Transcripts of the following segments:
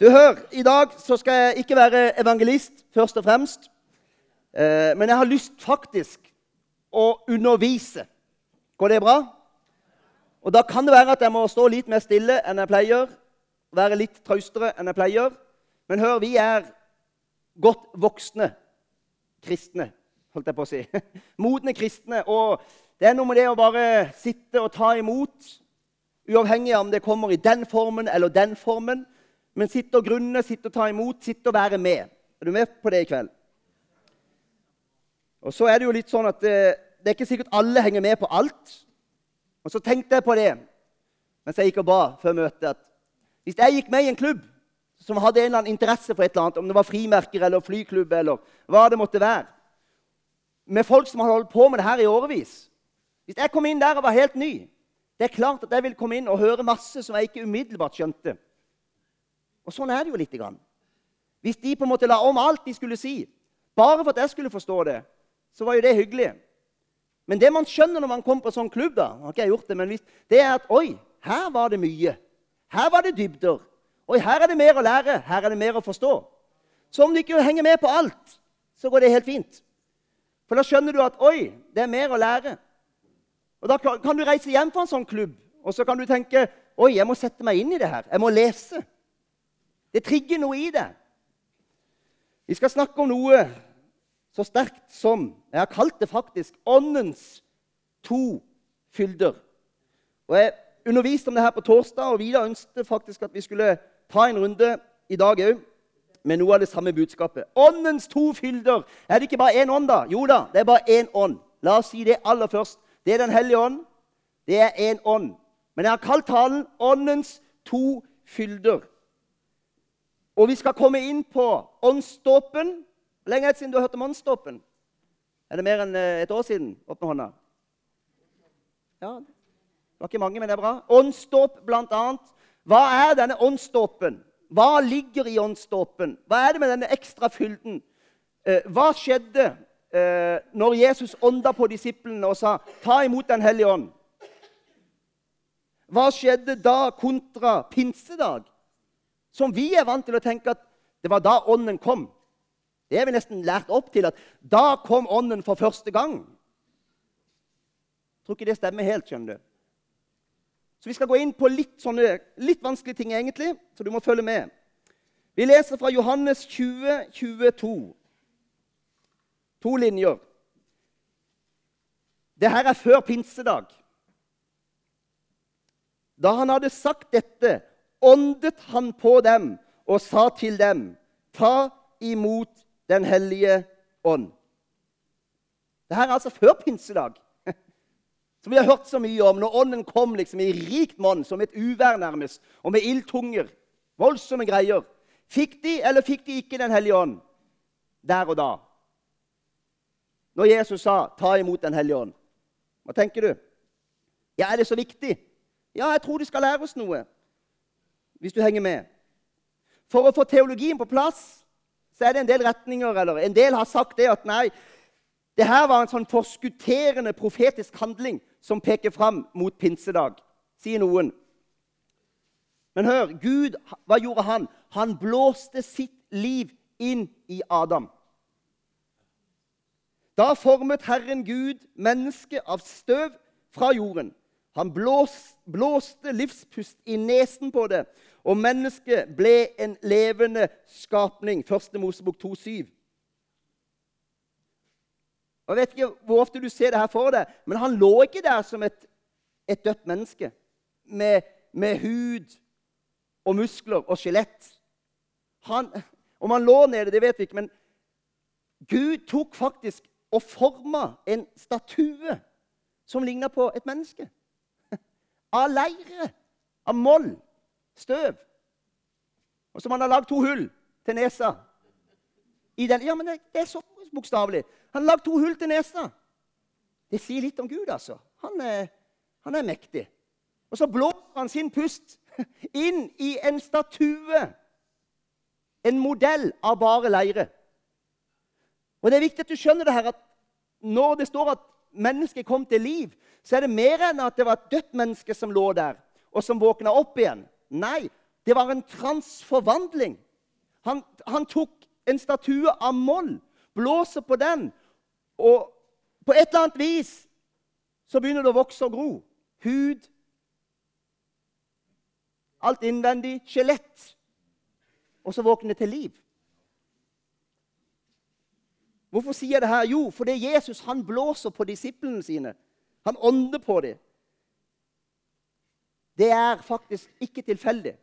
Du hør, I dag så skal jeg ikke være evangelist først og fremst. Eh, men jeg har lyst faktisk å undervise. Går det bra? Og Da kan det være at jeg må stå litt mer stille enn jeg pleier. Være litt traustere enn jeg pleier. Men hør, vi er godt voksne kristne, holdt jeg på å si. Modne kristne. Og det er noe med det å bare sitte og ta imot, uavhengig av om det kommer i den formen eller den formen. Men sitte og grunne, sitte og ta imot, sitte og være med. Er du med på det i kveld? Og så er det jo litt sånn at det, eh, det er ikke sikkert alle henger med på alt. Og så tenkte jeg på det mens jeg gikk og ba før møtet, at hvis jeg gikk med i en klubb som hadde en eller annen interesse for et eller annet, om det var frimerker eller flyklubb eller hva det måtte være, med folk som hadde holdt på med det her i årevis Hvis jeg kom inn der og var helt ny, det er klart at jeg ville komme inn og høre masse som jeg ikke umiddelbart skjønte. Og sånn er det jo lite grann. Hvis de på en måte la om alt de skulle si, bare for at jeg skulle forstå det, så var jo det hyggelig. Men det man skjønner når man kommer på sånn klubb, da, har ikke jeg gjort det, men hvis, det er at oi, her var det mye. Her var det dybder. Oi, her er det mer å lære. Her er det mer å forstå. Så om du ikke henger med på alt, så går det helt fint. For da skjønner du at oi, det er mer å lære. Og Da kan du reise hjem fra en sånn klubb, og så kan du tenke oi, jeg må sette meg inn i det her. Jeg må lese. Det trigger noe i det. Vi skal snakke om noe så sterkt som Jeg har kalt det faktisk Åndens to fylder. Og Jeg underviste om det her på torsdag, og Vidar ønsket faktisk at vi skulle ta en runde i dag òg med noe av det samme budskapet. Åndens to fylder. Er det ikke bare én ånd, da? Jo da, det er bare én ånd. La oss si det aller først. Det er Den hellige ånd. Det er én ånd. Men jeg har kalt talen Åndens to fylder. Og vi skal komme inn på åndsdåpen. Lenge siden du har hørt om åndsdåpen? Er det mer enn eh, et år siden? Opp med hånda. Ja, det var ikke mange, men det er bra. Åndsdåp, blant annet. Hva er denne åndsdåpen? Hva ligger i åndsdåpen? Hva er det med denne ekstra fylden? Eh, hva skjedde eh, når Jesus ånda på disiplene og sa 'Ta imot Den hellige ånd'? Hva skjedde da kontra pinsedag? Som vi er vant til å tenke at det var da Ånden kom. Det er vi nesten lært opp til at da kom Ånden for første gang. Jeg tror ikke det stemmer helt. skjønner du. Så Vi skal gå inn på litt, sånne, litt vanskelige ting, egentlig, så du må følge med. Vi leser fra Johannes 20, 22. To linjer. Det her er før pinsedag. Da han hadde sagt dette, åndet han på dem og sa til dem, ta imot Den hellige ånd. Dette er altså før pinsedag, som vi har hørt så mye om. Når ånden kom liksom i rikt monn, som et uvær nærmest, og med ildtunger. Voldsomme greier. Fikk de eller fikk de ikke Den hellige ånd der og da? Når Jesus sa 'ta imot Den hellige ånd'. Hva tenker du? Ja, Er det så viktig? Ja, jeg tror de skal lære oss noe hvis du henger med. For å få teologien på plass så er det en del retninger. eller En del har sagt det at nei, det her var en sånn forskutterende profetisk handling som peker fram mot pinsedag, sier noen. Men hør, Gud, hva gjorde han? Han blåste sitt liv inn i Adam. Da formet Herren Gud mennesket av støv fra jorden. Han blås, blåste livspust i nesen på det, og mennesket ble en levende skapning. Første Mosebok 2,7. Jeg vet ikke hvor ofte du ser det her for deg, men han lå ikke der som et, et dødt menneske med, med, hud og muskler og skjelett. Han, om han lå nede, det vet vi ikke, men Gud tok faktisk og forma en statue som ligna på et menneske av leire, av moll, støv. Og som han har lagd to hull til nesa. Den, ja, men det, er så bokstavelig. Han har lagd to hull til nesa. Det sier litt om Gud, altså. Han er, han er mektig. Og så blåser han sin pust inn i en statue. En modell av bare leire. Og Det er viktig at du skjønner det her, at når det står at mennesket kom til liv, så er det mer enn at det var et dødt menneske som lå der, og som våkna opp igjen. Nei, Det var en transforvandling. Han, han tok en statue av moll, blåser på den, og på et eller annet vis så begynner det å vokse og gro. Hud, alt innvendig, skjelett. Og så våkner det til liv. Hvorfor sier jeg det her? Jo, fordi Jesus han blåser på disiplene sine. Han ånder på dem. Det er faktisk ikke tilfeldig.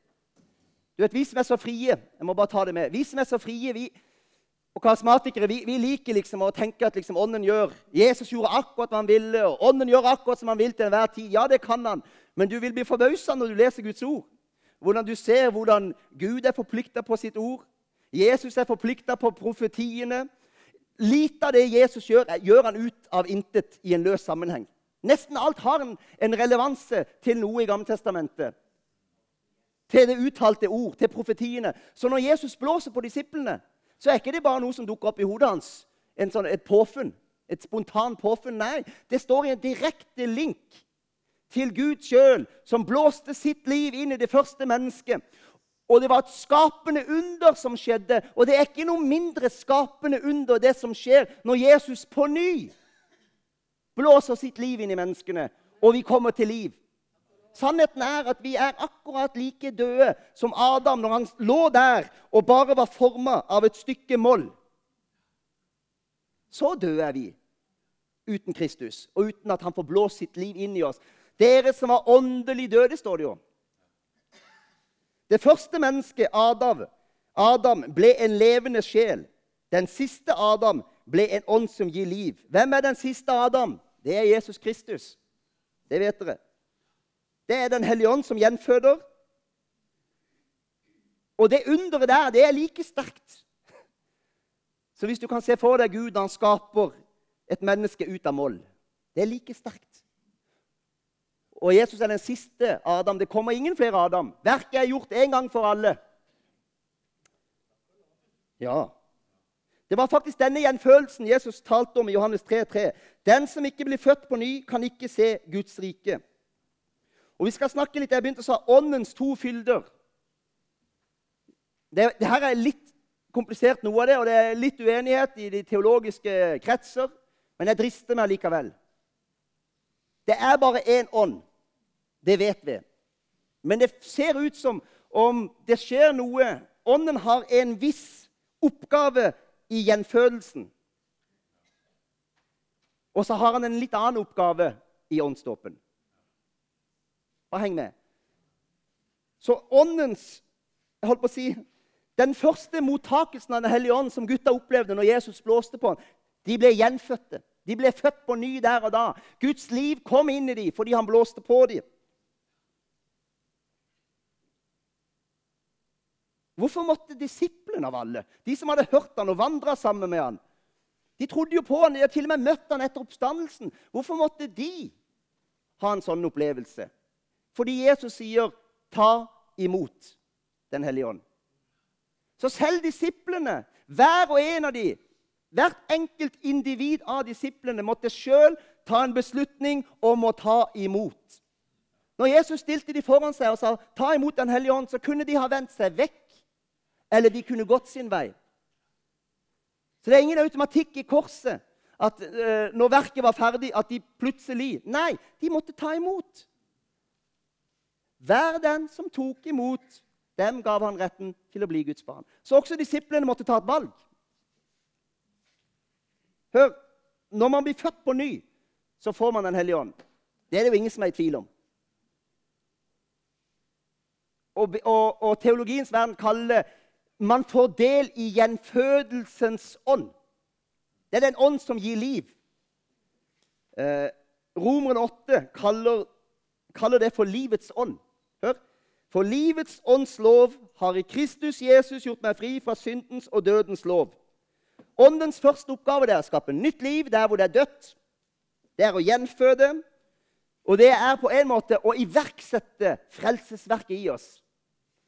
Du vet, Vi som er så frie jeg må bare ta det med, vi som er så frie, vi, og karismatikere vi, vi liker liksom å tenke at liksom ånden gjør Jesus gjorde akkurat hva han ville, og ånden gjør akkurat som han vil til enhver tid. Ja, det kan han, men du vil bli forbausa når du leser Guds ord. Hvordan du ser hvordan Gud er forplikta på sitt ord. Jesus er forplikta på profetiene. Lite av det Jesus gjør, gjør han ut av intet i en løs sammenheng. Nesten alt har en, en relevanse til noe i Gammeltestamentet. Til det uttalte ord, til profetiene. Så når Jesus blåser på disiplene, så er ikke det bare noe som dukker opp i hodet hans. Sånn, et påfunn. Et spontant påfunn. Nei, det står i en direkte link til Gud sjøl, som blåste sitt liv inn i det første mennesket. Og det var et skapende under som skjedde. Og det er ikke noe mindre skapende under det som skjer når Jesus på ny blåser sitt liv inn i menneskene, og vi kommer til liv. Sannheten er at vi er akkurat like døde som Adam når han lå der og bare var forma av et stykke moll. Så døde er vi uten Kristus og uten at han får blåst sitt liv inn i oss. Dere som var åndelig døde, står det jo. Det første mennesket, Adam, Adam, ble en levende sjel. Den siste Adam ble en ånd som gir liv. Hvem er den siste Adam? Det er Jesus Kristus. Det vet dere. Det er Den hellige ånd som gjenføder. Og det underet der, det er like sterkt. Så hvis du kan se for deg Gud han skaper et menneske ut av moll Det er like sterkt. Og Jesus er den siste Adam. Det kommer ingen flere Adam. Verket er gjort en gang for alle. Ja. Det var faktisk denne gjenfølelsen Jesus talte om i Johannes 3, 3. Den som ikke blir født på ny, kan ikke se Guds rike. Og vi skal snakke litt, Jeg begynte å sa åndens to fylder. Det, det, her er litt komplisert, noe av det, og det er litt uenighet i de teologiske kretser. Men jeg drister meg likevel. Det er bare én ånd. Det vet vi. Men det ser ut som om det skjer noe. Ånden har en viss oppgave i gjenfødelsen. Og så har han en litt annen oppgave i åndsdåpen. Bare heng med. Så åndens jeg holdt på å si, Den første mottakelsen av Den hellige ånd som gutta opplevde når Jesus blåste på ham, de ble gjenfødte. De ble født på ny der og da. Guds liv kom inn i dem fordi han blåste på dem. Hvorfor måtte disiplene av alle, de som hadde hørt han og vandra sammen med han, De trodde jo på han, de hadde til og med møtt han etter oppstandelsen. Hvorfor måtte de ha en sånn opplevelse? Fordi Jesus sier 'ta imot Den hellige ånd'. Så selv disiplene, hver og en av de, hvert enkelt individ av disiplene måtte sjøl ta en beslutning om å ta imot. Når Jesus stilte de foran seg og sa 'ta imot Den hellige ånd', så kunne de ha vendt seg vekk eller de kunne gått sin vei. Så det er ingen automatikk i korset at uh, når verket var ferdig, at de plutselig Nei, de måtte ta imot. Hver den som tok imot, dem gav han retten til å bli Guds barn. Så også disiplene måtte ta et valg. Hør, når man blir født på ny, så får man Den hellige ånd. Det er det jo ingen som er i tvil om. Og, og, og teologiens verden kaller man får del i gjenfødelsens ånd. Det er den ånd som gir liv. Eh, Romeren 8 kaller, kaller, det for livets ånd. Hør. For livets ånds lov har i Kristus Jesus gjort meg fri fra syndens og dødens lov. Åndens første oppgave er å skape nytt liv der hvor det er dødt. Det er å gjenføde, og det er på en måte å iverksette frelsesverket i oss.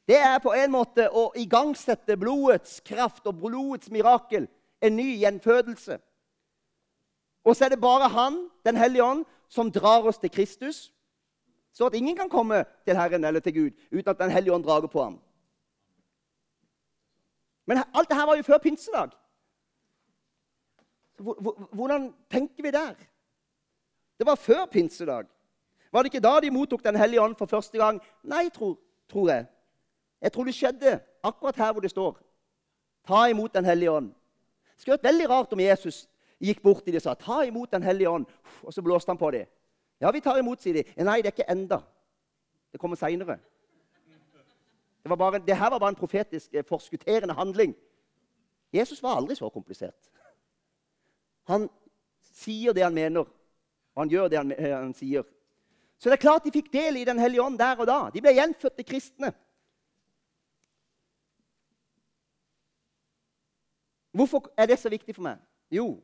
Det er på en måte å igangsette blodets kraft og blodets mirakel. En ny gjenfødelse. Og så er det bare Han, Den hellige ånd, som drar oss til Kristus. Så at ingen kan komme til Herren eller til Gud uten at Den hellige ånd drager på ham. Men alt det her var jo før pinsedag. Hvordan tenker vi der? Det var før pinsedag. Var det ikke da de mottok Den hellige ånd for første gang? Nei, tror, tror jeg. Jeg tror det skjedde akkurat her hvor det står. Ta imot Den hellige ånd. Det skulle vært veldig rart om Jesus gikk bort til dem og sa ta imot Den hellige ånd. Og så blåste han på dem. Ja, vi tar imot, sier de. Nei, det er ikke enda. Det kommer seinere. Det, det, her var bare en profetisk eh, forskutterende handling. Jesus var aldri så komplisert. Han sier det han mener, og han gjør det han, eh, han sier. Så det er klart de fikk del i Den hellige ånd der og da. De ble gjenfødte kristne. Hvorfor er det så viktig for meg? Jo,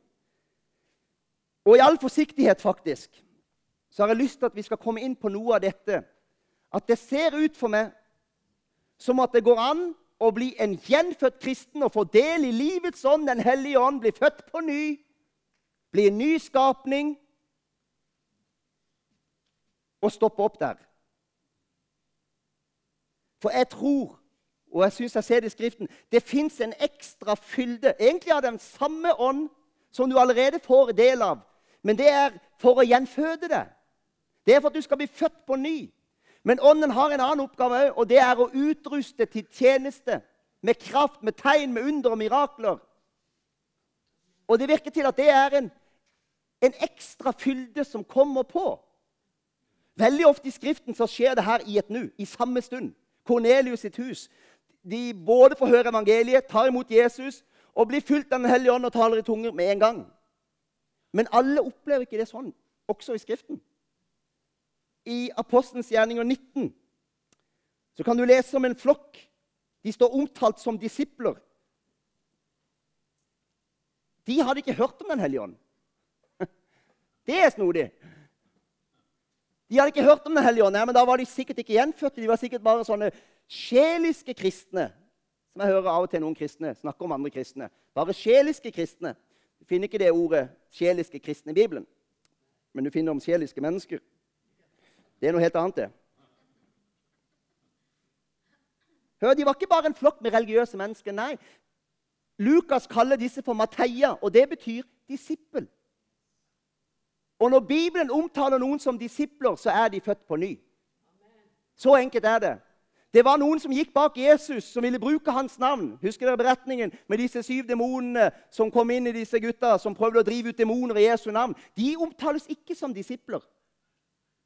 og i all forsiktighet faktisk, så har jeg lyst til at vi skal komme inn på noe av dette. At det ser ut for meg som at det går an å bli en gjenfødt kristen og få del i livets ånd, Den hellige ånd, bli født på ny, bli en ny skapning og stoppe opp der. For jeg tror, og jeg syns jeg ser det i Skriften, det fins en ekstra fylde, egentlig av den samme ånd som du allerede får del av. Men det er for å gjenføde det. Det er for at du skal bli født på ny. Men Ånden har en annen oppgave òg, og det er å utruste til tjeneste. Med kraft, med tegn, med under og mirakler. Og det virker til at det er en, en ekstra fylde som kommer på. Veldig ofte i Skriften så skjer det her i et nu, i samme stund. Kornelius sitt hus. De både får høre evangeliet, tar imot Jesus og blir fylt av Den hellige ånd og taler i tunger med en gang. Men alle opplever ikke det sånn, også i Skriften i Apostelens gjerninger 19 så kan du lese om en flokk. De står omtalt som disipler. De hadde ikke hørt om Den hellige ånd. Det er snodig. De hadde ikke hørt om Den hellige ånd, Nei, men da var de sikkert ikke gjenfødte. De var sikkert bare sånne sjeliske kristne. Som jeg hører av og til noen kristne snakke om andre kristne. Bare sjeliske kristne. Du finner ikke det ordet 'sjeliske kristne' i Bibelen, men du finner om sjeliske mennesker. Det er noe helt annet, det. Hør, De var ikke bare en flokk med religiøse mennesker. Nei. Lukas kaller disse for Mateia, og det betyr disippel. Og når Bibelen omtaler noen som disipler, så er de født på ny. Så enkelt er det. Det var noen som gikk bak Jesus, som ville bruke hans navn. Husker dere beretningen med disse syv demonene som kom inn i disse gutta, som prøvde å drive ut demoner i Jesu navn? De omtales ikke som disipler.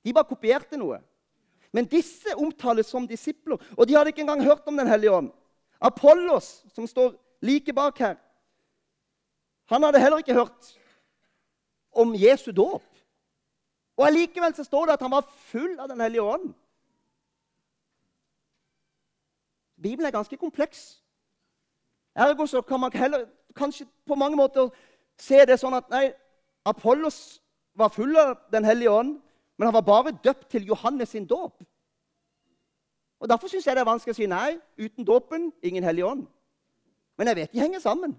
De bare kopierte noe. Men disse omtales som disipler, og de hadde ikke engang hørt om Den hellige ånd. Apollos, som står like bak her, han hadde heller ikke hørt om Jesu dåp. Og Allikevel står det at han var full av Den hellige ånd. Bibelen er ganske kompleks. Ergo så kan man heller, kanskje på mange måter se det sånn at nei, Apollos var full av Den hellige ånd, men han var bare døpt til Johannes sin dåp. Og Derfor syns jeg det er vanskelig å si nei. Uten dåpen ingen hellig ånd. Men jeg vet de henger sammen.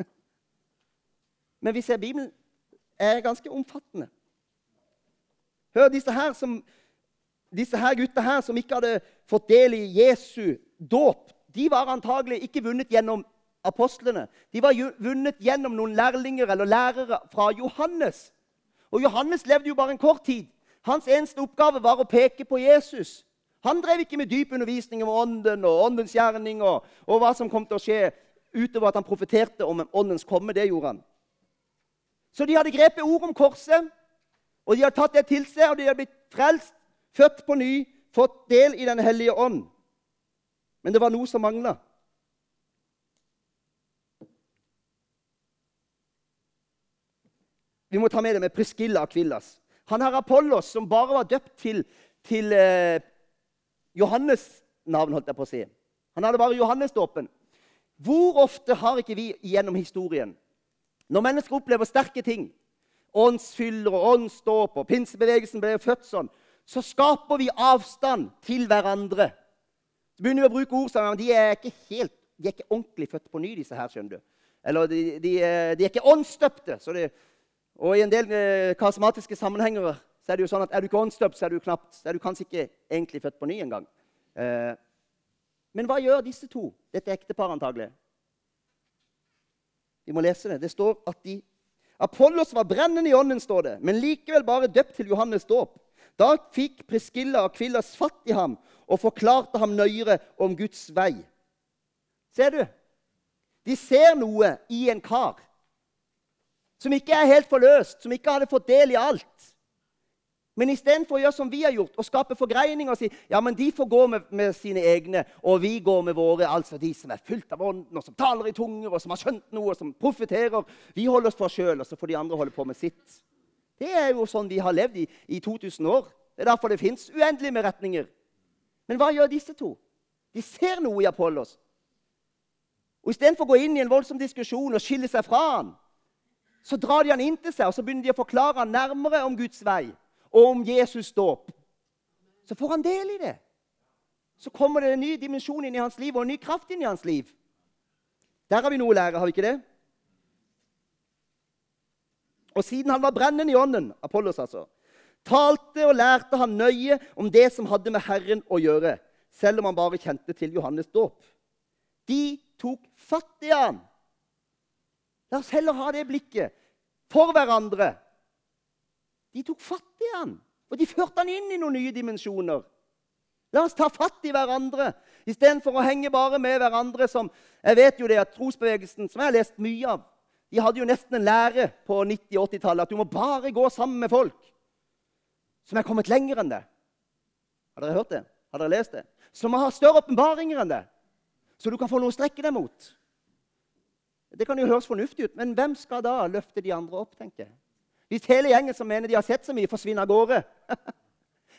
Men vi ser Bibelen er ganske omfattende. Hør disse her, som, disse her gutta her som ikke hadde fått del i Jesu dåp. De var antagelig ikke vunnet gjennom apostlene. De var vunnet gjennom noen lærlinger eller lærere fra Johannes. Og Johannes levde jo bare en kort tid. Hans eneste oppgave var å peke på Jesus. Han drev ikke med dyp undervisning om ånden og åndens gjerning og, og hva som kom til å skje, utover at han profeterte om åndens komme. Det gjorde han. Så de hadde grepet ord om korset, og de hadde tatt det til seg, og de hadde blitt frelst, født på ny, fått del i Den hellige ånd. Men det var noe som mangla. Vi må ta med det med Priscilla Akvillas. Han her Apollos, som bare var døpt til, til eh, Johannes' navn. holdt jeg på å si. Han hadde bare Johannes-dåpen. Hvor ofte har ikke vi gjennom historien, når mennesker opplever sterke ting, åndsfyller og åndsdåp, og pinsebevegelsen ble født sånn, så skaper vi avstand til hverandre. Så begynner vi å bruke ord som de er ikke helt, de er ikke ordentlig født på ny, disse her. skjønner du. Eller de, de, de er ikke åndsstøpte. og I en del eh, karismatiske sammenhenger så er det jo sånn at er du ikke åndsstøpt, så er du knapt, så er du kanskje ikke egentlig født på ny engang. Eh, men hva gjør disse to? Dette ekteparet antagelig. Vi må lese det. Det står at de Apollos var brennende i ånden, står det, men likevel bare døpt til Johannes dåp. Da fikk Priskilla og Kvillas fatt i ham og forklarte ham nøyere om Guds vei. Ser du? De ser noe i en kar som ikke er helt forløst, som ikke hadde fått del i alt. Men istedenfor å gjøre som vi har gjort, og skape forgreininger og si ja, men de får gå med, med, sine egne, og vi går med våre, altså de som er fylt av ånden, og som taler i tunger, og som har skjønt noe, og som profeterer Vi holder oss for oss sjøl, og så får de andre holde på med sitt. Det er jo sånn vi har levd i, i 2000 år. Det er derfor det fins uendelig med retninger. Men hva gjør disse to? De ser noe i Apollos. Og Istedenfor å gå inn i en voldsom diskusjon og skille seg fra han, så drar de han inn til seg og så begynner de å forklare han nærmere om Guds vei og om Jesus dåp, så får han del i det. Så kommer det en ny dimensjon inn i hans liv og en ny kraft inn i hans liv. Der har vi noe å lære, har vi ikke det? Og siden han var brennende i ånden, Apollos altså, talte og lærte han nøye om det som hadde med Herren å gjøre, selv om han bare kjente til Johannes dåp. De tok fatt i han. La oss heller ha det blikket for hverandre de tok fatt i han, og de førte han inn i noen nye dimensjoner. La oss ta fatt i hverandre istedenfor å henge bare med hverandre. som, Jeg vet jo det at Trosbevegelsen, som jeg har lest mye av, de hadde jo nesten en lære på 90-80-tallet at du må bare gå sammen med folk som er kommet lenger enn det. Har dere hørt det? Har dere lest det? Som har større åpenbaringer enn det. Så du kan få noe å strekke deg mot. Det kan jo høres fornuftig ut, men hvem skal da løfte de andre opp? tenker jeg? Hvis hele gjengen som mener de har sett så mye, forsvinner av gårde.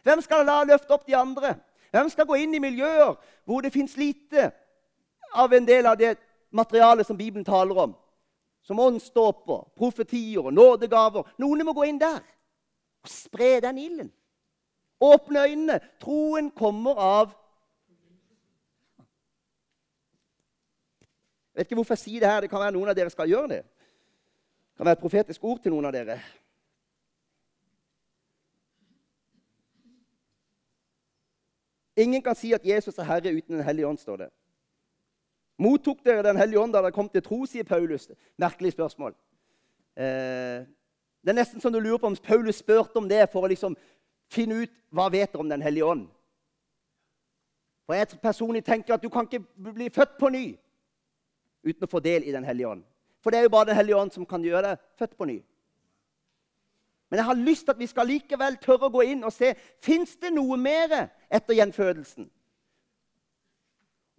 Hvem skal da løfte opp de andre? Hvem skal gå inn i miljøer hvor det fins lite av en del av det materialet som Bibelen taler om? Som åndsdåper, profetier og nådegaver. Noen må gå inn der og spre den ilden. Åpne øynene. Troen kommer av Jeg vet ikke hvorfor jeg sier det her. Det kan være noen av dere skal gjøre det. Det kan være et profetisk ord til noen av dere. Ingen kan si at Jesus er Herre uten Den hellige ånd, står det. Mottok dere Den hellige ånd da dere kom til tro, sier Paulus. Merkelig spørsmål. Eh, det er nesten som du lurer på om Paulus spurte om det for å liksom finne ut hva vet dere om Den hellige ånd. For Jeg personlig tenker at du kan ikke bli født på ny uten å få del i Den hellige ånd. For det er jo bare Den hellige ånd som kan gjøre deg født på ny. Men jeg har lyst til at vi skal likevel tørre å gå inn og se fins det noe mer etter gjenfødelsen.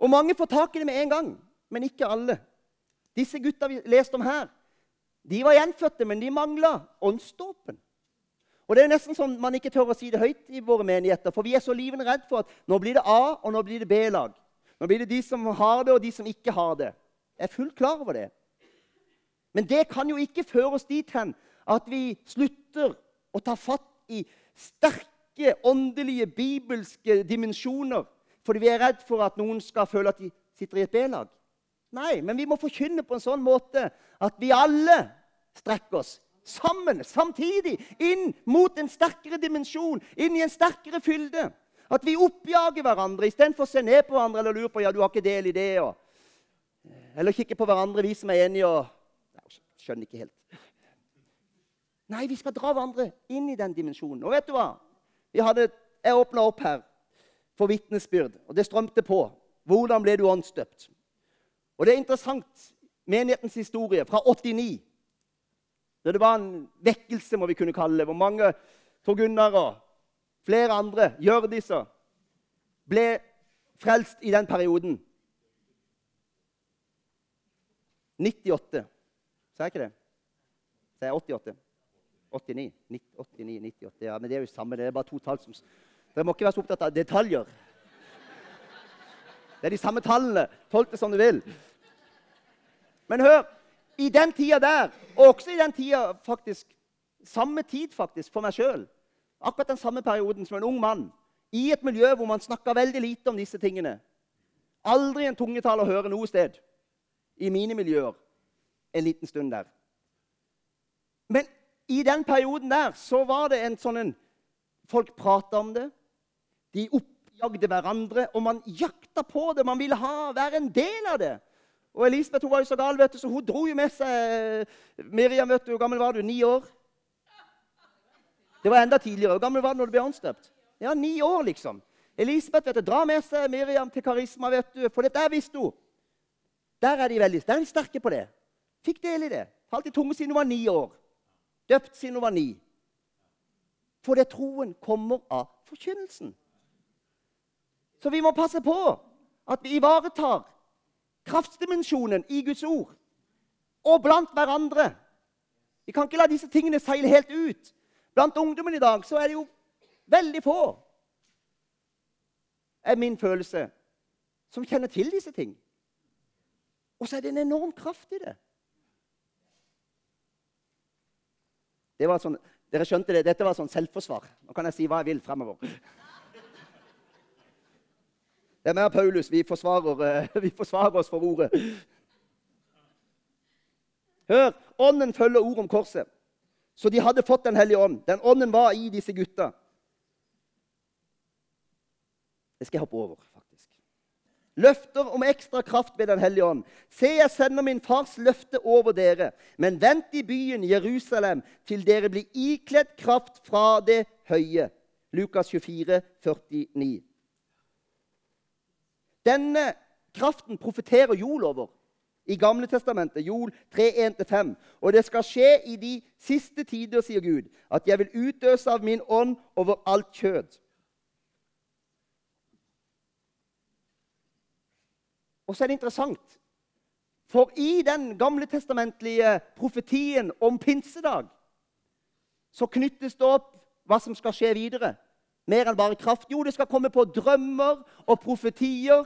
Og Mange får tak i det med en gang, men ikke alle. Disse gutta vi leste om her, de var gjenfødte, men de mangla åndsdåpen. Og Det er nesten sånn man ikke tør å si det høyt i våre menigheter, for vi er så livende redd for at nå blir det A, og nå blir det B-lag. Nå blir det de som har det, og de som ikke har det. Jeg er fullt klar over det. Men det kan jo ikke føre oss dit hen at vi slutter å ta fatt i sterke åndelige, bibelske dimensjoner fordi vi er redd for at noen skal føle at de sitter i et B-lag. Nei, men vi må forkynne på en sånn måte at vi alle strekker oss sammen, samtidig, inn mot en sterkere dimensjon, inn i en sterkere fylde. At vi oppjager hverandre istedenfor å se ned på hverandre eller lure på ja, du har ikke del i det. Og, eller kikke på hverandre, vi som er enige. og Skjønner ikke helt. Nei, vi skal dra hverandre inn i den dimensjonen. Og vet du hva? Hadde, jeg åpna opp her for vitnesbyrd, og det strømte på. Hvordan ble du åndsdøpt? Og det er interessant. Menighetens historie fra 89. Da det var en vekkelse, må vi kunne kalle det, hvor mange Tor Gunnar og flere andre, Hjørdiser, ble frelst i den perioden. 98. Sa jeg ikke det? Sa jeg 88? 89, 89, 98 ja, Men det er jo samme. Det er bare to tall som Dere må ikke være så opptatt av detaljer. Det er de samme tallene. Tolk det som du vil. Men hør I den tida der, og også i den tida faktisk Samme tid faktisk for meg sjøl. Akkurat den samme perioden som en ung mann. I et miljø hvor man snakka veldig lite om disse tingene. Aldri en tungetale å høre noe sted i mine miljøer en liten stund der. Men i den perioden der så var det en sånn en Folk prata om det. De oppjagde hverandre, og man jakta på det. Man ville ha, være en del av det. Og Elisabeth hun var jo så gal, vet du, så hun dro jo med seg Miriam. vet du, Hvor gammel var du? Ni år? Det var enda tidligere. Hvor gammel var du når du ble anstøpt? Ja, ni år, liksom. Elisabeth vet du, drar med seg Miriam til Karisma, vet du, for dette visste hun. Der er de veldig der er de sterke på det. Fikk del i det. Falt i tunge siden hun var ni år. Døpt siden hun var ni. For det troen kommer av forkynnelsen. Så vi må passe på at vi ivaretar kraftdimensjonen i Guds ord og blant hverandre. Vi kan ikke la disse tingene seile helt ut. Blant ungdommen i dag så er det jo veldig få, er min følelse, som kjenner til disse ting. Og så er det en enorm kraft i det. det sånn, dere skjønte det, Dette var sånn selvforsvar. Nå kan jeg si hva jeg vil fremover. Det er mer Paulus. Vi forsvarer, eh, vi forsvarer oss for ordet. Hør! Ånden følger ord om korset. Så de hadde fått Den hellige ånd. Den ånden var i disse gutta. Det skal jeg hoppe over, faktisk. Løfter om ekstra kraft ved Den hellige ånd. Se, jeg sender min fars løfte over dere. Men vent i byen Jerusalem til dere blir ikledd kraft fra det høye. Lukas 24, 49. Denne kraften profeterer Jol over i Gamle testamentet, Jol 3.1-5. Og det skal skje i de siste tider, sier Gud, at jeg vil utøse av min ånd over alt kjød. Og så er det interessant, for i den gamletestamentlige profetien om pinsedag så knyttes det opp hva som skal skje videre. Mer enn bare kraft. Jo, det skal komme på drømmer og profetier.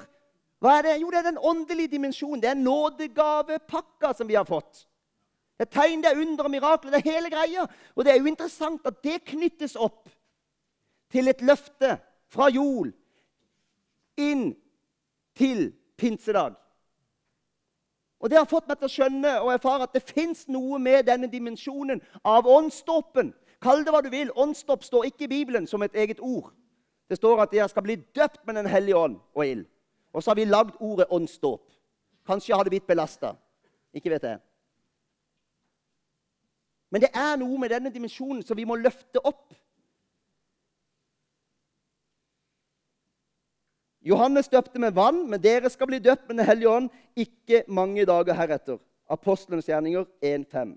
Hva er det? Jo, det er den åndelige dimensjonen. Det er nådegavepakka som vi har fått. Det er tegn, det er under og mirakler. Det er hele greia. Og det er jo interessant at det knyttes opp til et løfte fra Jol inn til pinsedag. Og Det har fått meg til å skjønne og erfare at det fins noe med denne dimensjonen av åndsdåpen. Kall det hva du vil. Åndsdåp står ikke i Bibelen som et eget ord. Det står at dere skal bli døpt med Den hellige ånd og ild. Og så har vi lagd ordet åndsdåp. Kanskje har det blitt belasta. Ikke vet jeg. Men det er noe med denne dimensjonen som vi må løfte opp. Johannes døpte med vann, men dere skal bli døpt med Den hellige ånd ikke mange dager heretter. Apostlenes gjerninger 1.5.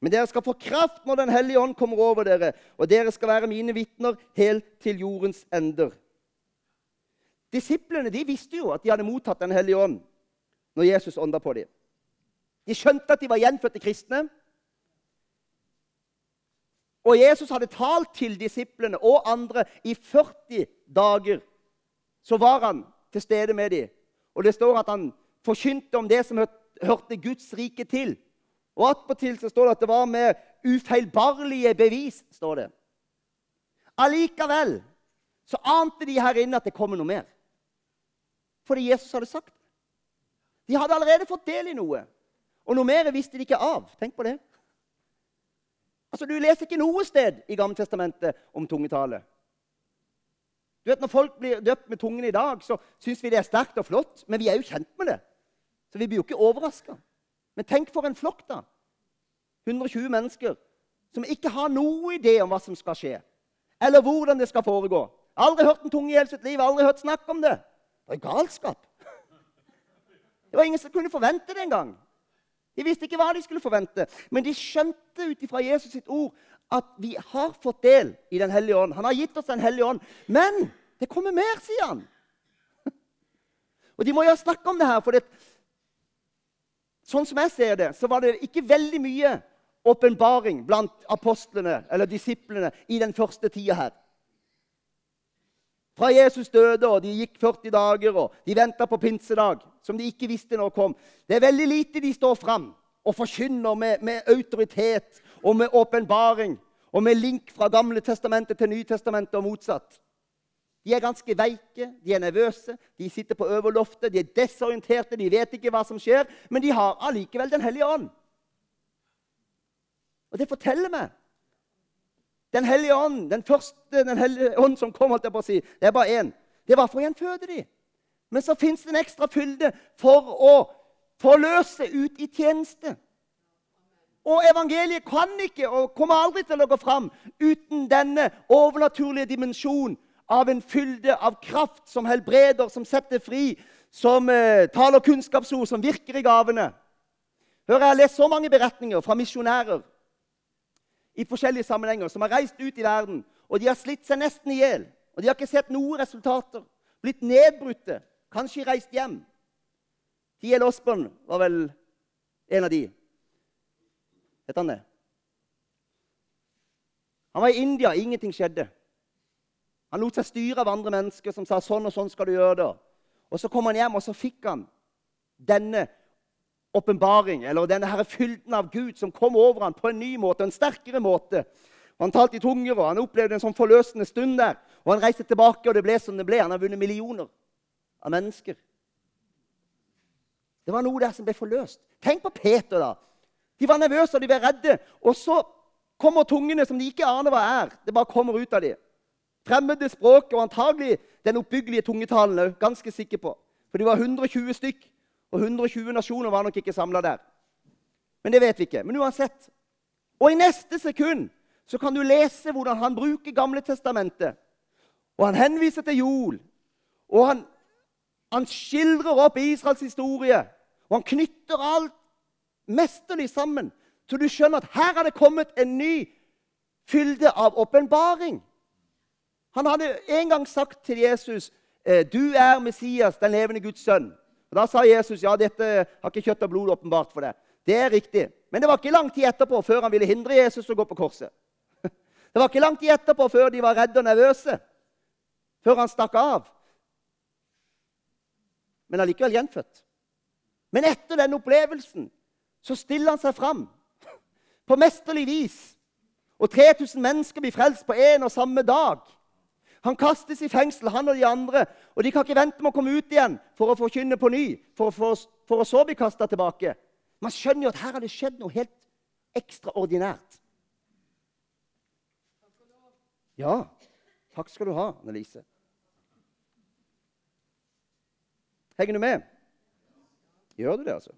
Men dere skal få kraft når Den hellige ånd kommer over dere, og dere skal være mine vitner helt til jordens ender. Disiplene de visste jo at de hadde mottatt Den hellige ånd når Jesus ånda på dem. De skjønte at de var gjenfødte kristne. Og Jesus hadde talt til disiplene og andre i 40 dager så var han til stede med dem. Og det står at han forkynte om det som hørte Guds rike til. Og attpåtil står det at det var med ufeilbarlige bevis. står det. Allikevel så ante de her inne at det kommer noe mer. Fordi Jesus hadde sagt det. De hadde allerede fått del i noe. Og noe mer visste de ikke av. Tenk på det. Altså, Du leser ikke noe sted i Gammeltestamentet om tungetale. Du vet, Når folk blir døpt med tungen i dag, så syns vi det er sterkt og flott. Men vi er jo kjent med det, så vi blir jo ikke overraska. Men tenk for en flokk, da. 120 mennesker som ikke har noe idé om hva som skal skje, eller hvordan det skal foregå. Aldri hørt en tunge i hele sitt liv, aldri hørt snakk om det. Det er galskap. Det var ingen som kunne forvente det engang. De visste ikke hva de skulle forvente, men de skjønte ut ifra Jesus sitt ord at vi har fått del i Den hellige ånd. Han har gitt oss Den hellige ånd. Men det kommer mer, sier han. Og de må jo snakke om det her, for det, sånn som jeg ser det, så var det ikke veldig mye åpenbaring blant apostlene eller disiplene i den første tida her. Fra Jesus døde, og de gikk 40 dager, og de venta på pinsedag, som de ikke visste når kom. Det er veldig lite de står fram og forkynner med, med autoritet og med åpenbaring og med link fra Gamle testamentet til Nytestamentet og motsatt. De er ganske veike, de er nervøse, de sitter på øverloftet, de er desorienterte, de vet ikke hva som skjer, men de har allikevel Den hellige ånd. Og det forteller meg Den hellige ånd, den første Den hellige ånd som kom, holdt jeg på å si, det er bare én. Det var for å gjenføde de. Men så fins det en ekstra fylde for å forløse ut i tjeneste. Og evangeliet kan ikke og kommer aldri til å gå fram uten denne overnaturlige dimensjonen av en fylde av kraft som helbreder, som setter fri, som eh, taler kunnskapsord, som virker i gavene. Hør, Jeg har lest så mange beretninger fra misjonærer i forskjellige sammenhenger som har reist ut i verden, og de har slitt seg nesten i hjel. Og de har ikke sett noen resultater. Blitt nedbrutte, kanskje reist hjem. Tiel Osborn var vel en av de. Het han det? Han var i India, ingenting skjedde. Han lot seg styre av andre mennesker som sa sånn og sånn skal du gjøre det. Og Så kom han hjem, og så fikk han denne åpenbaring, eller denne her fylden av Gud som kom over ham på en ny måte, en sterkere måte. Han talte i tunger, og han opplevde en sånn forløsende stund der. Og Han reiste tilbake, og det ble som det ble. Han har vunnet millioner av mennesker. Det var noe der som ble forløst. Tenk på Peter, da. De var nervøse og de ble redde. Og så kommer tungene som de ikke aner hva er. Det bare kommer ut av dem. Fremmede språk og antagelig den oppbyggelige tungetalen òg. Ganske sikker på. For de var 120 stykk, og 120 nasjoner var nok ikke samla der. Men det vet vi ikke. Men uansett. Og i neste sekund så kan du lese hvordan han bruker Gamle testamentet. Og han henviser til Jol. Og han, han skildrer opp Israels historie. Og han knytter alt mesterlig sammen. Så du skjønner at her har det kommet en ny fylde av åpenbaring. Han hadde en gang sagt til Jesus, eh, 'Du er Messias, den levende Guds sønn'. Og Da sa Jesus, 'Ja, dette har ikke kjøtt og blod åpenbart for deg'. Det er riktig. Men det var ikke lang tid etterpå før han ville hindre Jesus å gå på korset. Det var ikke lang tid etterpå før de var redde og nervøse. Før han stakk av. Men allikevel gjenfødt. Men etter den opplevelsen så stiller han seg fram på mesterlig vis. Og 3000 mennesker blir frelst på en og samme dag. Han kastes i fengsel, han og de andre. Og de kan ikke vente med å komme ut igjen for å forkynne på ny, for, for, for å så bli kasta tilbake. Man skjønner jo at her har det skjedd noe helt ekstraordinært. Ja, takk skal du ha, Annelise. Henger du med? Gjør du det, altså?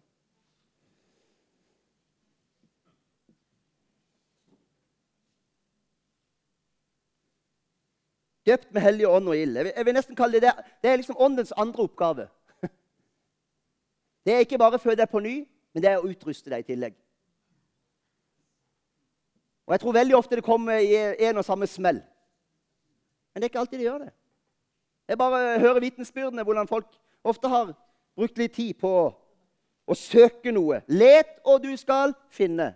Døpt med Hellig ånd og ild. Jeg, vil, nesten kalle Det det, det er liksom åndens andre oppgave. Det er ikke bare å føde deg på ny, men det er å utruste deg i tillegg. Og Jeg tror veldig ofte det kommer i en og samme smell. Men det er ikke alltid det gjør det. Jeg bare hører vitnesbyrdene hvordan folk ofte har brukt litt tid på å søke noe. Let, og du skal finne.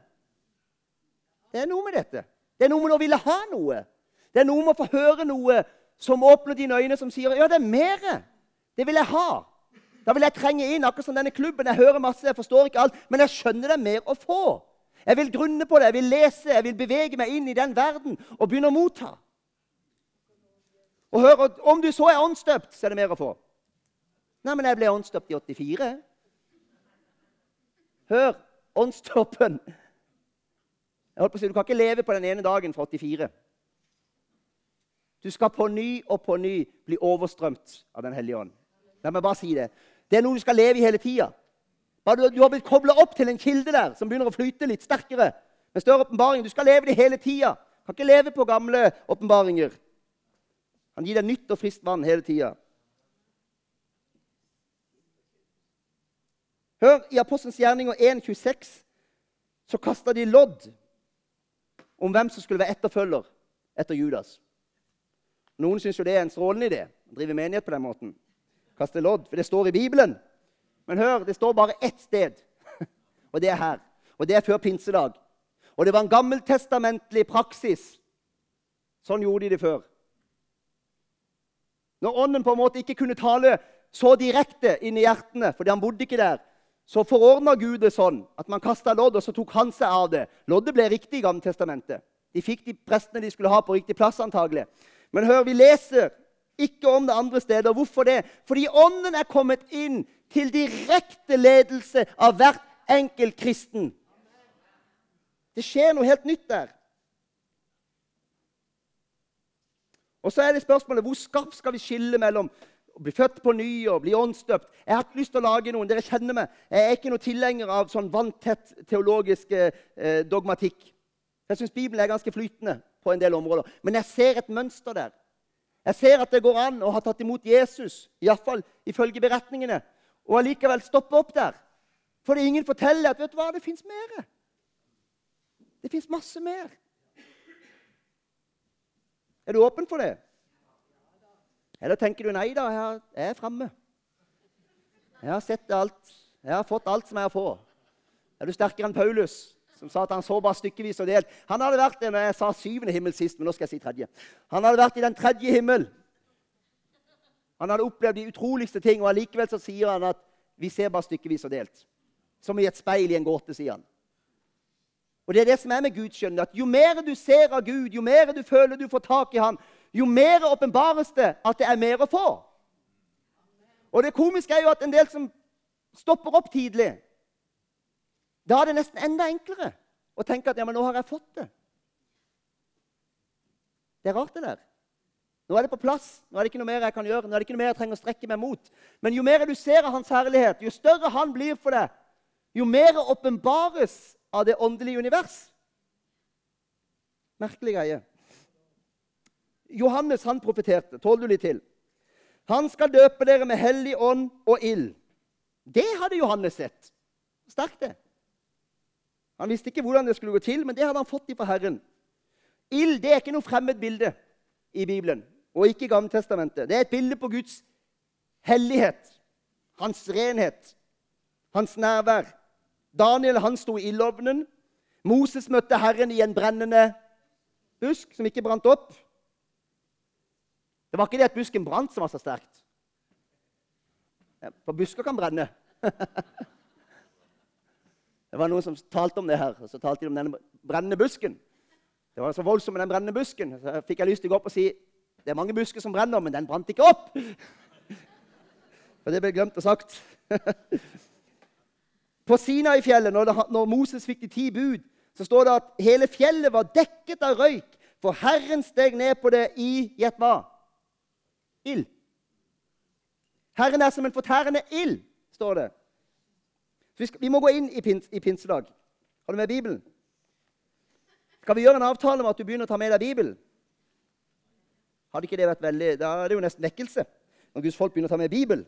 Det er noe med dette. Det er noe med å ville ha noe. Det er noe med å få høre noe som åpner dine øyne, som sier ja, det er mer. Det vil jeg ha. Da vil jeg trenge inn, akkurat som denne klubben. Jeg hører masse, jeg forstår ikke alt, men jeg skjønner det er mer å få. Jeg vil grunne på det, jeg vil lese, jeg vil bevege meg inn i den verden og begynne å motta. Og hør, Om du så er åndsdøpt, så er det mer å få. Nei, men jeg ble åndsdøpt i 84. Hør, åndsdåpen Jeg holdt på å si, Du kan ikke leve på den ene dagen fra 84. Du skal på ny og på ny bli overstrømt av Den hellige ånd. La meg bare si det. Det er noe du skal leve i hele tida. Du, du har blitt kobla opp til en kilde der som begynner å flyte litt sterkere. med større åpenbaring. Du skal leve det hele tida. Kan ikke leve på gamle åpenbaringer. Han gir deg nytt og friskt vann hele tida. Hør, i Apostelens gjerninger 1,26 så kasta de lodd om hvem som skulle være etterfølger etter Judas. Noen syns jo det er en strålende idé å drive menighet på den måten. Kaste lodd, for det står i Bibelen. Men hør, det står bare ett sted, og det er her. Og det er før pinsedag. Og det var en gammeltestamentlig praksis. Sånn gjorde de det før. Når Ånden på en måte ikke kunne tale så direkte inn i hjertene, fordi han bodde ikke der, så forordna Gud det sånn at man kasta lodd, og så tok han seg av det. Loddet ble riktig i Gammeltestamentet. De fikk de prestene de skulle ha på riktig plass, antagelig. Men hør, vi leser ikke om det andre steder. Hvorfor det? Fordi Ånden er kommet inn til direkte ledelse av hvert enkelt kristen. Det skjer noe helt nytt der. Og så er det spørsmålet hvor skarpt skal vi skille mellom å bli født på ny og bli åndsdøpt. Jeg har ikke lyst til å lage noen. Dere kjenner meg. Jeg er ikke noen tilhenger av sånn vanntett teologisk eh, dogmatikk. Jeg syns Bibelen er ganske flytende på en del områder. Men jeg ser et mønster der. Jeg ser at det går an å ha tatt imot Jesus, iallfall ifølge beretningene, og allikevel stoppe opp der. Fordi ingen forteller at vet du hva, det fins mer. Det fins masse mer. Er du åpen for det? Eller tenker du nei da, jeg er framme. Jeg har sett alt. Jeg har fått alt som jeg har få. Er du sterkere enn Paulus, som sa at han så bare stykkevis og delt? Han hadde vært i jeg sa syvende himmel sist, men nå skal jeg si tredje. Han hadde vært i den tredje himmel. Han hadde opplevd de utroligste ting, og allikevel så sier han at vi ser bare stykkevis og delt. Som i et speil i en gåte, sier han. Og det er det som er med Gud, skjønner at Jo mer du ser av Gud, jo mer du føler du får tak i ham, jo mer åpenbares det at det er mer å få. Og det komiske er jo at en del som stopper opp tidlig Da er det nesten enda enklere å tenke at ja, men nå har jeg fått det. Det er rart, det der. Nå er det på plass. Nå er det ikke noe mer jeg kan gjøre. Nå er det ikke noe mer jeg trenger å strekke meg mot. Men jo mer du ser av Hans herlighet, jo større Han blir for deg, jo mer åpenbares av det åndelige univers. Merkelig greie. Johannes han profeterte. Tåler du litt til? Han skal døpe dere med hellig ånd og ild. Det hadde Johannes sett. Sterkt, det. Han visste ikke hvordan det skulle gå til, men det hadde han fått fra Herren. Ild det er ikke noe fremmed bilde i Bibelen og ikke i Gammeltestamentet. Det er et bilde på Guds hellighet, hans renhet, hans nærvær. Daniel han sto i ildovnen. Moses møtte Herren i en brennende busk som ikke brant opp. Det var ikke det at busken brant, som var så sterkt. For busker kan brenne. det var noen som talte om det her, og så talte de om denne brennende busken. Det var så voldsomt med den brennende busken. Så fikk jeg lyst til å gå opp og si det er mange busker som brenner, men den brant ikke opp. For det ble glemt og sagt. På Sinai-fjellet, når, når, Moses fikk de ti bud, så står det at hele fjellet var dekket av røyk, for Herren steg ned på det i Gjett hva? Ild. Herren er som en fortærende ild, står det. Vi, må gå inn i, pins, i pinsedag. Har du med Bibelen? Skal vi gjøre en avtale om at du begynner å ta med deg Bibelen? Hadde ikke det vært veldig, Da er det jo nesten vekkelse når Guds folk begynner å ta med Bibelen.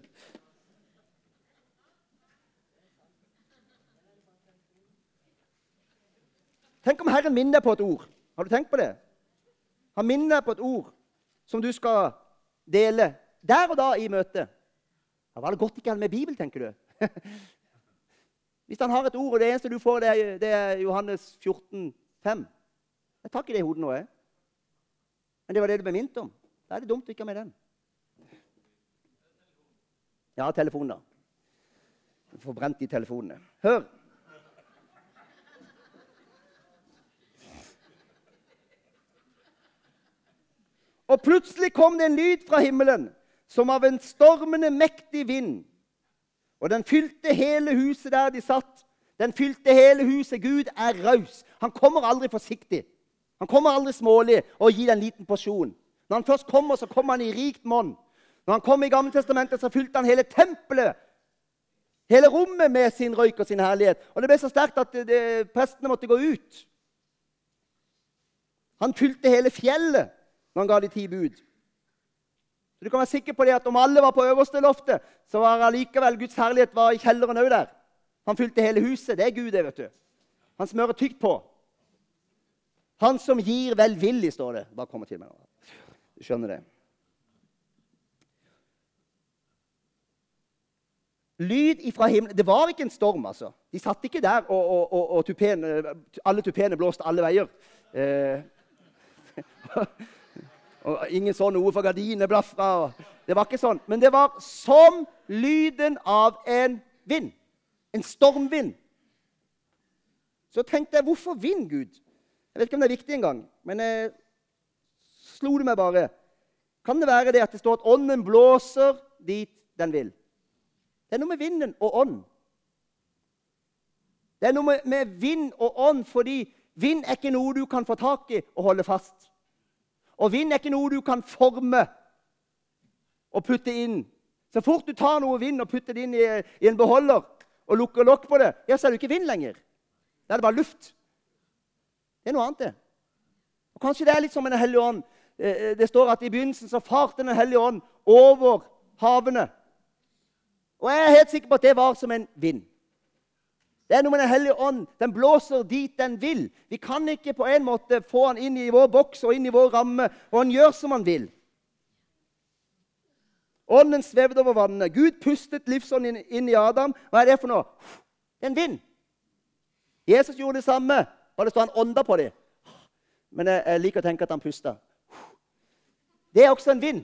Tenk om Herren minner deg på et ord. Har du tenkt på det? Han minner deg på et ord som du skal dele der og da i møtet. Da var det godt ikke han med Bibel, tenker du. Hvis han har et ord, og det eneste du får, det er, det er Johannes 14, 5. Jeg tar ikke det i hodet nå. jeg. Men det var det du ble minnet om. Da er det dumt å ikke ha med den. Ja, telefonen, da. Du får brent de telefonene. Hør! Og plutselig kom det en lyd fra himmelen, som av en stormende, mektig vind. Og den fylte hele huset der de satt. Den fylte hele huset. Gud er raus. Han kommer aldri forsiktig. Han kommer aldri smålig og gir en liten porsjon. Når han først kommer, så kommer han i rikt monn. Når han kom i Gammeltestamentet, så fylte han hele tempelet, hele rommet, med sin røyk og sin herlighet. Og det ble så sterkt at det, det, prestene måtte gå ut. Han fylte hele fjellet når han ga de ti bud. Så du kan være sikker på det at Om alle var på øverste loftet, så var allikevel Guds herlighet var i kjelleren òg der. Han fylte hele huset. Det er Gud, det. vet du. Han smører tykt på. Han som gir velvillig, står det. Bare kommer til meg nå. Du skjønner det. Lyd ifra himmelen Det var ikke en storm, altså. De satt ikke der, og, og, og, og tupene, alle tupene blåste alle veier. Eh, og ingen så noe, for gardinene blafra. Det var ikke sånn. Men det var som lyden av en vind. En stormvind. Så tenkte jeg, hvorfor vind, Gud? Jeg vet ikke om det er viktig engang, men jeg slo det meg bare. Kan det være det at det står at ånden blåser dit den vil? Det er noe med vinden og ånd. Det er noe med vind og ånd fordi vind er ikke noe du kan få tak i og holde fast. Og vind er ikke noe du kan forme og putte inn Så fort du tar noe vind og putter det inn i, i en beholder og lukker lokk på det, ja, så er det ikke vind lenger. Da er det bare luft. Det er noe annet, det. Og Kanskje det er litt som Den hellige ånd. Eh, eh, det står at i begynnelsen så farte Den hellige ånd over havene. Og jeg er helt sikker på at det var som en vind. Det er noe med Den hellige ånd. Den blåser dit den vil. Vi kan ikke på en måte få han inn i vår boks og inn i vår ramme, og han gjør som han vil. Ånden svevde over vannet. Gud pustet livsånden inn, i Adam. Hva er det for noe? Det er en vind. Jesus gjorde det samme. Bare det står han ånda på dem. Men jeg liker å tenke at han pusta. Det er også en vind.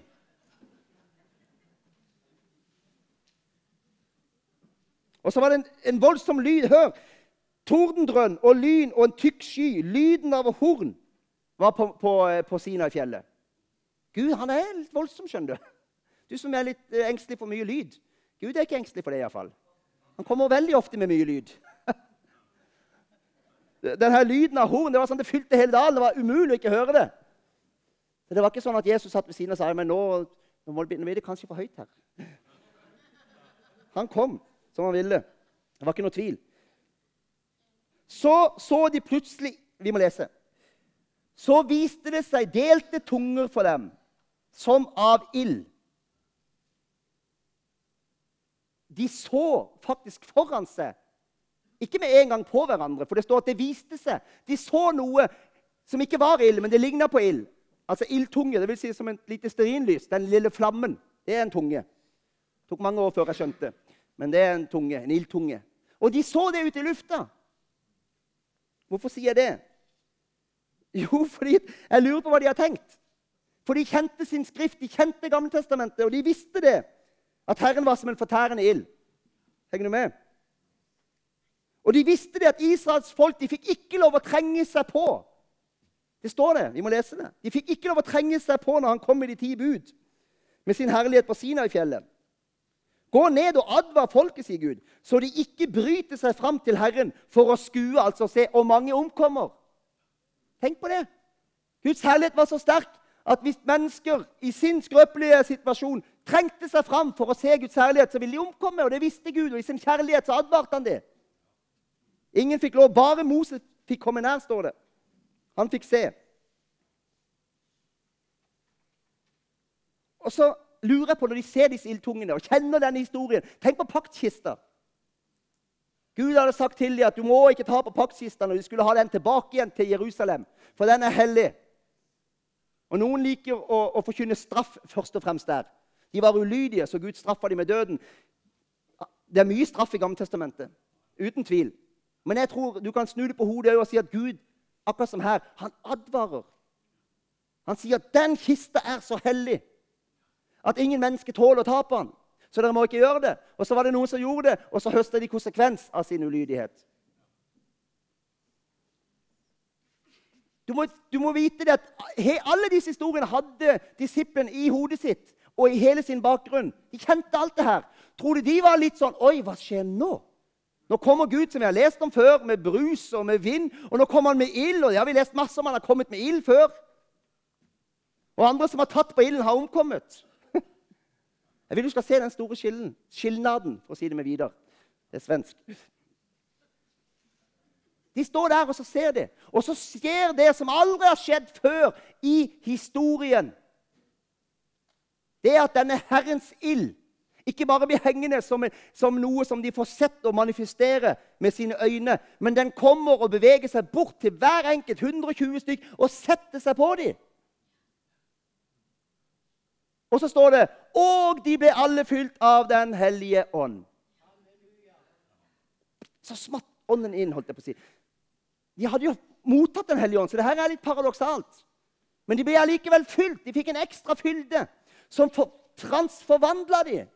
Og så var det en, en voldsom lyd. Hør! Tordendrønn og lyn og en tykk sky. Lyden av horn var på, på, på Sinai-fjellet. Gud han er litt voldsom, skjønner du. Du som er litt eh, engstelig for mye lyd. Gud er ikke engstelig for det, iallfall. Han kommer veldig ofte med mye lyd. Denne lyden av horn det var sånn det fylte hele dalen. Det var umulig å ikke høre det. Men Det var ikke sånn at Jesus satt ved siden og sa men nå, nå, må det, nå blir det kanskje for høyt her. Han kom som han ville. Det var ikke noe tvil. Så så de plutselig Vi må lese. Så viste det seg delte tunger for dem, som av ild. De så faktisk foran seg, ikke med en gang på hverandre, for det står at det viste seg. De så noe som ikke var ild, men det ligna på ild. Altså ildtunge, vil si som et lite stearinlys. Den lille flammen. Det er en tunge. Det tok mange år før jeg skjønte. Men det er en tunge, en ildtunge. Og de så det ute i lufta. Hvorfor sier jeg det? Jo, fordi jeg lurer på hva de har tenkt. For de kjente sin skrift, de kjente Gammeltestamentet, og de visste det. At Herren var som en fortærende ild. Henger du med? Og de visste det at Israels folk de fikk ikke lov å trenge seg på. Det står det. Vi må lese det. De fikk ikke lov å trenge seg på når han kom med de ti bud med sin herlighet på Sinai-fjellet. Gå ned og advar folket, sier Gud, så de ikke bryter seg fram til Herren for å skue, altså se, og mange omkommer. Tenk på det. Guds herlighet var så sterk at hvis mennesker i sin skrøpelige situasjon trengte seg fram for å se Guds herlighet, så ville de omkomme. Og det visste Gud, og i sin kjærlighet så advarte han det. Ingen fikk lov. Bare Moses fikk komme nær, står det. Han fikk se. Og så lurer på, når de ser disse ildtungene og kjenner denne historien Tenk på paktkista. Gud hadde sagt til dem at du må ikke ta på paktkista når de skulle ha den tilbake igjen til Jerusalem, for den er hellig. Og Noen liker å, å forkynne straff først og fremst der. De var ulydige, så Gud straffa dem med døden. Det er mye straff i Gammeltestamentet. Uten tvil. Men jeg tror du kan snu det på hodet og si at Gud akkurat som her, han advarer. Han sier at 'den kista er så hellig' at ingen mennesker tåler å tape han. Så dere må ikke gjøre det. Og så var det noen som gjorde det, og så høsta de konsekvens av sin ulydighet. Du må, du må vite det at he, Alle disse historiene hadde disippelen i hodet sitt og i hele sin bakgrunn. De kjente alt det her. Tror du de var litt sånn Oi, hva skjer nå? Nå kommer Gud, som vi har lest om før, med brus og med vind. Og nå kommer han med ild, og det har vi lest masse om. Han har kommet med ild før. Og andre som har tatt på ilden, har omkommet. Jeg vil du skal se den store skillen. skilnaden, for å si det med Vidar. Det er svensk. De står der og så ser det. Og så skjer det som aldri har skjedd før i historien. Det er at denne Herrens ild ikke bare blir hengende som, som, noe som de får sett og manifestere med sine øyne, men den kommer og beveger seg bort til hver enkelt 120 stykk og setter seg på dem. Og så står det Og de ble alle fylt av Den hellige ånd. Så smatt ånden inn, holdt jeg på å si. De hadde jo mottatt Den hellige ånd, så det her er litt paradoksalt. Men de ble allikevel fylt. De fikk en ekstra fylde som transforvandla dem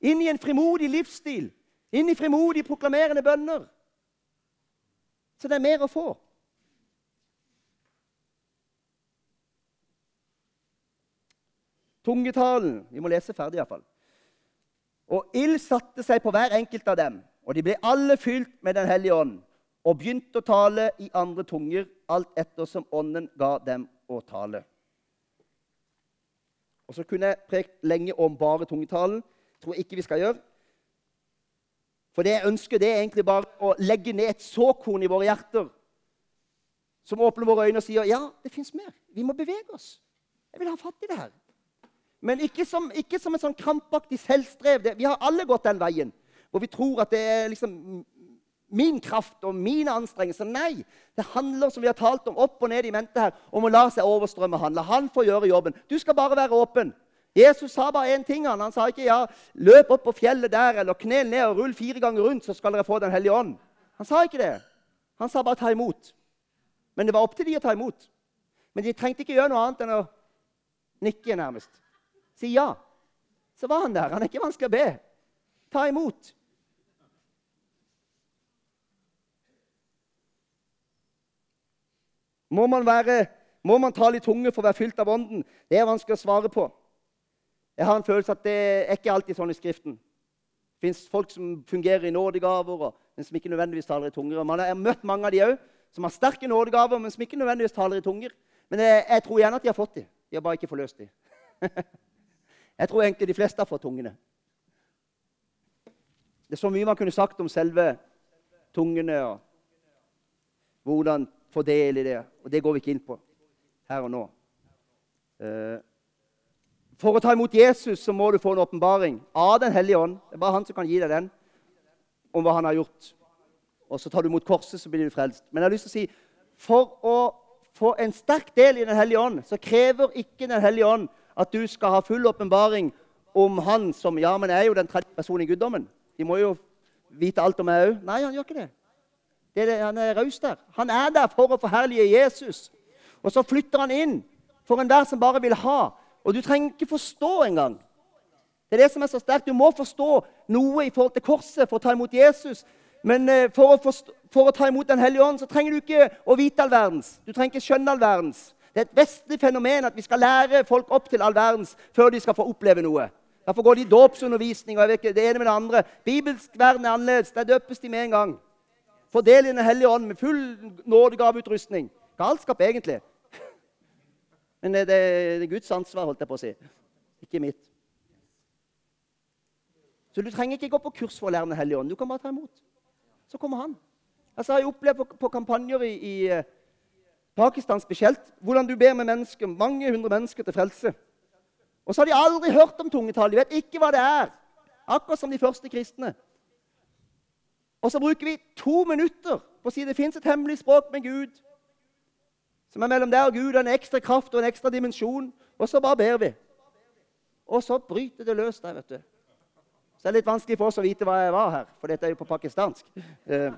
inn i en frimodig livsstil, inn i frimodig proklamerende bønner. Så det er mer å få. Tungetalen Vi må lese ferdig, iallfall. Og ild satte seg på hver enkelt av dem, og de ble alle fylt med Den hellige ånd og begynte å tale i andre tunger, alt etter som Ånden ga dem å tale. Og Så kunne jeg prekt lenge om bare tungetalen, tror jeg ikke vi skal gjøre. For det jeg ønsker, det er egentlig bare å legge ned et såkorn i våre hjerter som åpner våre øyne og sier ja, det fins mer. Vi må bevege oss. Jeg vil ha fatt i det her. Men ikke som, ikke som en sånn krampaktig selvstrev. Vi har alle gått den veien hvor vi tror at det er liksom min kraft og mine anstrengelser. Nei, det handler som vi har talt om, opp og ned i mente her, om å la seg overstrømme han. La han få gjøre jobben. Du skal bare være åpen. Jesus sa bare én ting. Han, han sa ikke ja, 'løp opp på fjellet der' eller 'knel ned og rull fire ganger rundt, så skal dere få Den hellige ånd'. Han sa ikke det. Han sa bare 'ta imot'. Men det var opp til de å ta imot. Men de trengte ikke gjøre noe annet enn å nikke, nærmest. Si ja. Så var han der. Han er ikke vanskelig å be. Ta imot. Må man, være, må man tale i tunge for å være fylt av Ånden? Det er vanskelig å svare på. Jeg har en følelse at det er ikke alltid sånn i Skriften. Det fins folk som fungerer i nådegaver, men som ikke nødvendigvis taler i tunger. Man har møtt mange av de òg, som har sterke nådegaver, men som ikke nødvendigvis taler i tunger. Men jeg, jeg tror gjerne at de har fått dem. De har bare ikke forløst dem. jeg tror egentlig de fleste har fått tungene. Det er så mye man kunne sagt om selve tungene og hvordan få del i det. Og det går vi ikke inn på her og nå. Uh, for å ta imot Jesus så må du få en åpenbaring av Den hellige ånd. Det er bare han som kan gi deg den, om hva han har gjort. Og så tar du imot korset, så blir du frelst. Men jeg har lyst til å si for å få en sterk del i Den hellige ånd, så krever ikke Den hellige ånd at du skal ha full åpenbaring om Han som Ja, men jeg er jo den tredje personen i guddommen. De må jo vite alt om meg òg. Nei, han gjør ikke det. det, det han er raus der. Han er der for å forherlige Jesus. Og så flytter han inn for enhver som bare vil ha. Og du trenger ikke forstå engang. Det er det som er så sterkt. Du må forstå noe i forhold til korset for å ta imot Jesus. Men eh, for å, forstå, for å ta imot Den hellige ånd så trenger du ikke å vite all verdens. Du trenger ikke skjønne all verdens. Det er et vestlig fenomen at vi skal lære folk opp til all verdens før de skal få oppleve noe. Derfor går de i dåpsundervisning og jeg vet ikke, det ene med det andre. Bibelsk verden er annerledes. Der døpes de med en gang. Fordel i Den hellige ånd med full nådegaveutrustning. Galskap, egentlig. Men det, det, det, er Guds ansvar, holdt jeg på å si. Ikke mitt. Så du trenger ikke gå på kurs for å lære Den hellige ånd. Du kan bare ta imot. Så kommer han. Altså, jeg har opplevd på, på kampanjer i, i, eh, Pakistan spesielt hvordan du ber med mennesker, mange hundre mennesker til frelse. Og så har de aldri hørt om tungetall. De vet ikke hva det er. Akkurat som de første kristne. Og så bruker vi to minutter på å si det fins et hemmelig språk med Gud som er mellom deg og Gud, en ekstra kraft og en ekstra dimensjon. Og så bare ber vi. Og så bryter det løs der, vet du. Så det er litt vanskelig for oss å vite hva jeg var her, for dette er jo på pakistansk. Eh,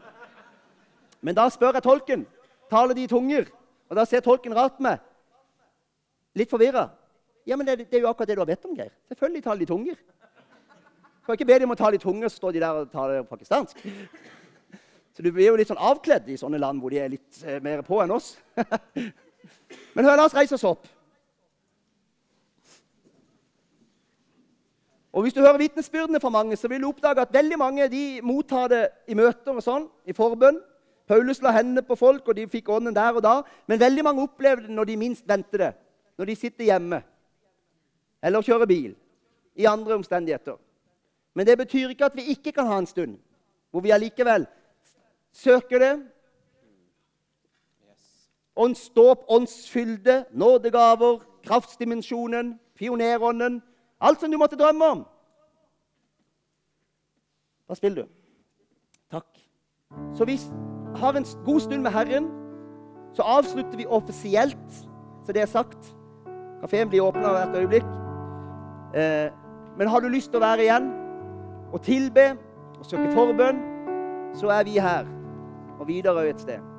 men da spør jeg tolken taler de tunger. Og da ser tolken rart meg. Litt forvirra. Ja, men det, det, er jo akkurat det du har bedt om, Geir. Selvfølgelig taler de tunger. Du kan ikke be dem om å tale i tunger, så står de der og taler pakistansk. Så du blir jo litt sånn avkledd i sånne land hvor de er litt eh, mer på enn oss. Men hør, la oss reise oss opp. Og Hvis du hører vitnesbyrdene fra mange, så vil du oppdage at veldig mange de mottar det i møter og sånn, i forbønn. Paulus la hendene på folk, og de fikk ånden der og da. Men veldig mange opplever det når de minst venter det. Når de sitter hjemme eller kjører bil. I andre omstendigheter. Men det betyr ikke at vi ikke kan ha en stund hvor vi allikevel søker det. Åndsdåp, åndsfylde, nådegaver, kraftsdimensjonen, pionerånden Alt som du måtte drømme om. Hva spiller du? Takk. Så vi har en god stund med Herren. Så avslutter vi offisielt, så det er sagt. Kafeen blir åpna hvert øyeblikk. Eh, men har du lyst til å være igjen og tilbe og søke forbønn, så er vi her og videre et sted.